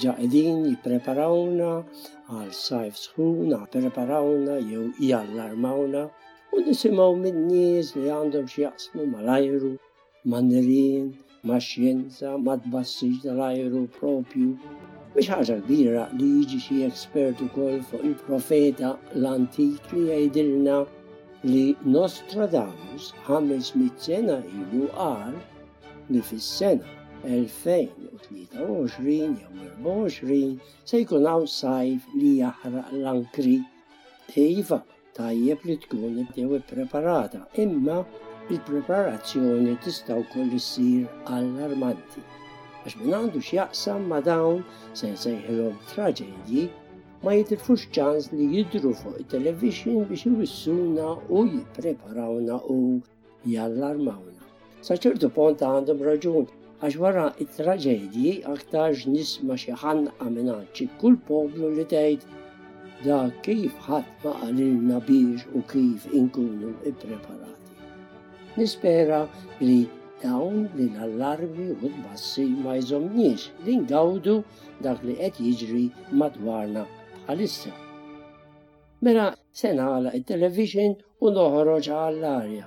Diġa qegħdin jippreparawna għal sajf sħuna, preparawna jew jallarmawna u nisimgħu minn nies li għandhom x'jaqsmu mal-ajru man-nirien, max-xjenza, mat-tbassir tal-ajru proprju. Mhix ħaġa kbira li jiġi xi espert ukoll fuq il-profeta l-antik li jgħidilna li Nostradamus 500 sena ilu qal li fis-sena 2023 jew 24 se jkun hawn sajf li jaħraq l-ankri. Iva, Tajjeb li tkun bdew ippreparata, imma l-preparazzjoni tista' wkoll issir allarmanti għax min għandu x'jaqsam ma' dawn se nsejħilhom traġedji ma jitilfux ċans li jidhru fuq it-television biex iwissuna u jippreparawna u Jallarmawna. Sa ċertu pont għandhom raġun għax wara it-traġedji aktarx nisma xi ħanqa minacċi kull poplu li tgħid da kif ħadd ma qalilna biex u kif inkunu ippreparati. Nispera li dawn li l-allarmi u tbassi ma jżomniex li ngawdu dak li qed jiġri madwarna bħalissa. Mela Se nagħlaq it-television u noħroġ għall-arja.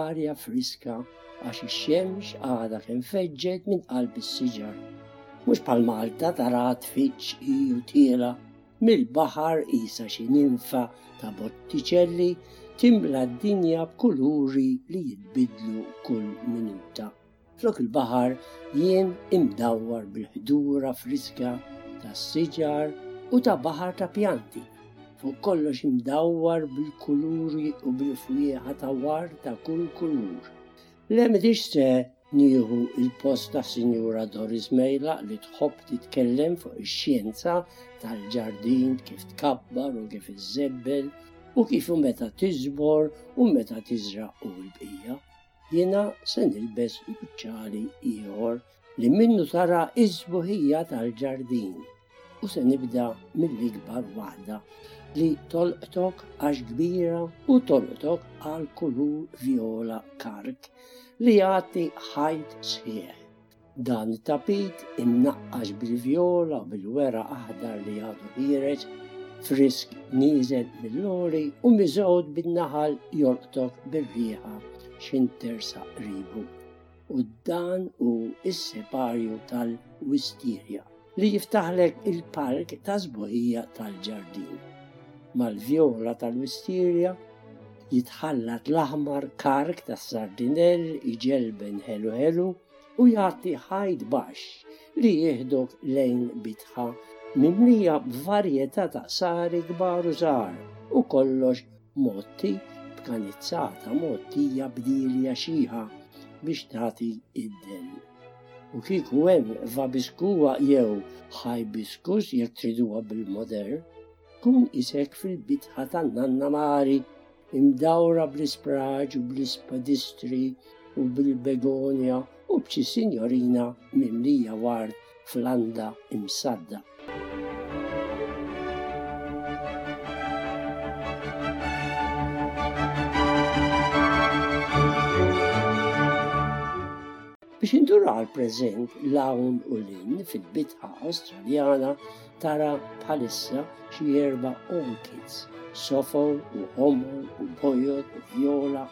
Arja friska għax ix-xemx għadha kemm feġġet minn qalb is-siġar. Mhux bħal Malta tara tfittx hi u tiela mill-baħar qisha xi ninfa ta' Bottiċelli timla d-dinja b'kuluri li jitbidlu kull minuta. Flok il-baħar jien imdawwar bil-ħdura friska ta' siġar u ta' baħar ta' pjanti, fuq kollox imdawwar bil-kuluri u bil-fwieħa ta' war ta' kull kulur. Le midix se nieħu il-post ta' Sinjura Doris Mejla li tħobb titkellem fuq ix-xjenza tal-ġardin kif tkabbar u kif iżebbel u kif u meta tiżbor u meta tiżra u l-bqija. Jiena se nilbes uċċali ieħor li minnu tara iż-żbuħija tal-ġardin u se nibda mill-ikbar waħda li tolqtok għax kbira u tolqtok għal kulur viola kark li jagħti ħajt sħiħ. Dan it-tapit imnaqqax bil-vjola u bil-weraq aħdar li għadu ħiereġ frisk nieżel mill-lori u miżgħud bin-naħal jolqtok bir-riħa x'intersa qribu. U dan hu s-separju tal-wisterja. li jiftaħlek il-park ta' sbuħija tal-ġardin. Mal-vjola tal-wistirja jitħallat l-aħmar kark tas-sardinell iġelben ħelu ħelu u jagħti ħajt baxx li jihdok lejn bitħa mimlija b'varjetà ta' sari kbar u żgħar u kollox motti b'kanizzata mottija b'dilja xiħa biex tagħti id-den. U kieku hemm vabiskuwa jew hibiscus jekk triduha bil-modern, tkun isek fil-bitħa tan-nanna Mari, imdawra bl-ispraġ u bl-ispadistri u bil-begonja u b'xi sinjorina mimlija ward f'landa imsadda. Biex indur għal preżent l-hawn u l-in fil-bitħa Awstraljana tara bħalissa xi erba' orchids, sofor u omor u bojod u vjola.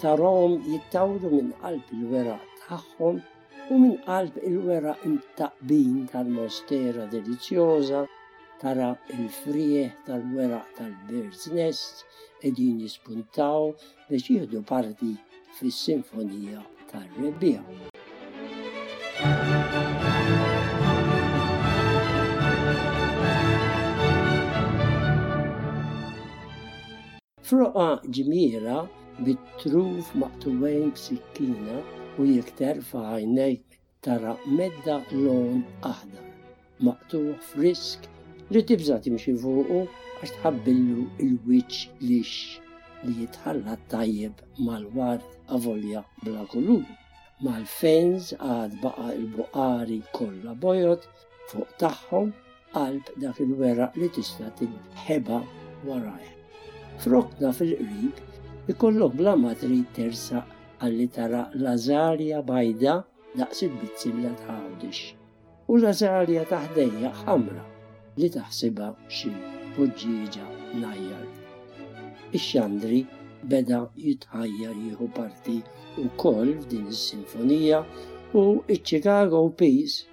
Tarhom jittawru minn qalb il-weraq tagħhom u minn qalb il-weraq imtaqbin tal-mostera delizzjoża tara il-frieħ tal-weraq tal-bird's nest qegħdin jispuntaw biex jieħdu parti fis-Sinfonija tar-Rebbiegħa. Froqa ġmiera bit-truf maqtugħin b'sikkina u jekk terfa' għajnejk tara medda lawn aħdar maqtugħ frisk li tibża' timxi fuqu għax tħabbillu l-wiċċ lix li jitħalla tajjeb mal-ward avolja bla kulur. Mal-fens għad baqa' l-buqari kollha bojod fuq tagħhom qalb dak il-weraq li tista' tinħeba warajh. Frokna fil-qrib ikollok bla madri tersa għalli tara lażarja bajda daqs il-bizzilla tħawdix u lażarja taħdejja ħamra li taħsibha xi poġġieġa najjar. Ix-xandri beda jitħajjar jieħu parti u koll f'din is-sinfonija u iċ-Chicago Peace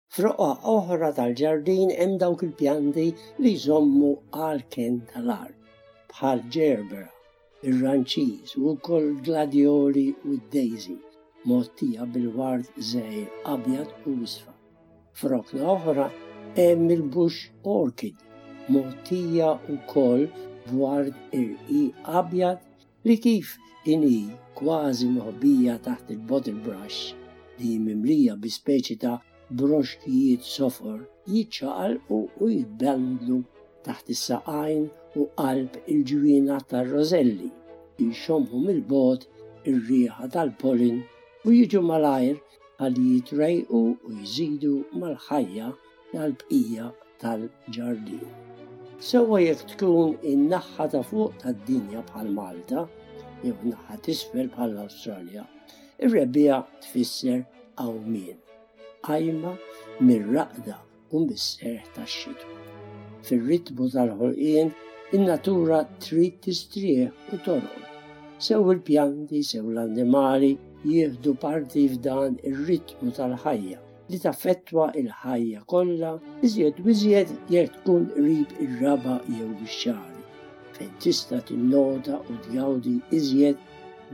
F'roqgħa oħra tal-ġardin hemm dawk il-pjanti li jżommu għalken tal-art, bħal ġerbera, ir-ranċiż u wkoll gladioli u d-daisy, mottija bil-ward żgħir abjad u isfar. F'rokna oħra hemm il-bush orchid, mottija wkoll b'ward irqiq abjad li kif inhi kważi moħbija taħt il-bottle brush li hi mimlija bi speċi ta' broxkijiet sofor jiċċaqalqu u jitbendlu taħt is-saqajn u qalb il-ġwienaħ tar-rożelli, jxommu mill-bogħod ir-riħa tal-pollen u jiġu malajr ħalli jitrejqu u jżidu mal-ħajja tal-bqija tal-ġardin. Sewwa jekk tkun in-naħħa ta' fuq tad-dinja bħal Malta, jew naħħa t'isfel bħal Awstralja, ir-rebbiegħa tfisser qawmien, qajma mir-raqda u mis-serħ tax-xitwa. Fir-ritmu tal-ħolqien, in-natura trid tistrieħ u torqod. Sew il-pjanti, sew l-annimali jieħdu parti f'dan ir-ritmu tal-ħajja li taffettwa l-ħajja kollha iżjed u iżjed jekk tkun qrib ir-raba' jew ix-xahri, fejn tista' tinnota u tgawdi iżjed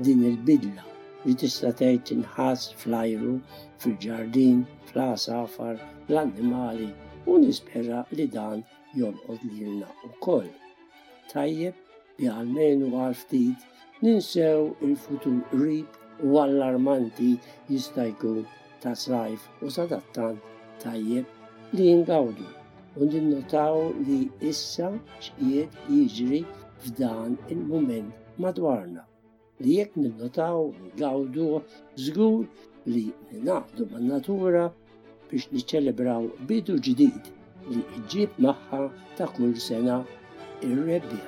din il-bidla li tista' tgħid tinħass fl-ajru, fil-ġardin, fl-għasafar, l-annimali u nispera li dan jorqod lilna wkoll. Tajjeb li almenu għal ftit ninsew il-futur qrib u allarmanti jista' jkun ta' sajf u sadattant tajjeb li jingawdu u ninnotaw li issa x'qiegħed jiġri f'dan il-mument madwarna. li jekk ninnotaw u nigawdu żgur li naqdu man-natura biex niċċelebraw bidu ġdid li ġġib magħha ta' kull sena ir-rebbija.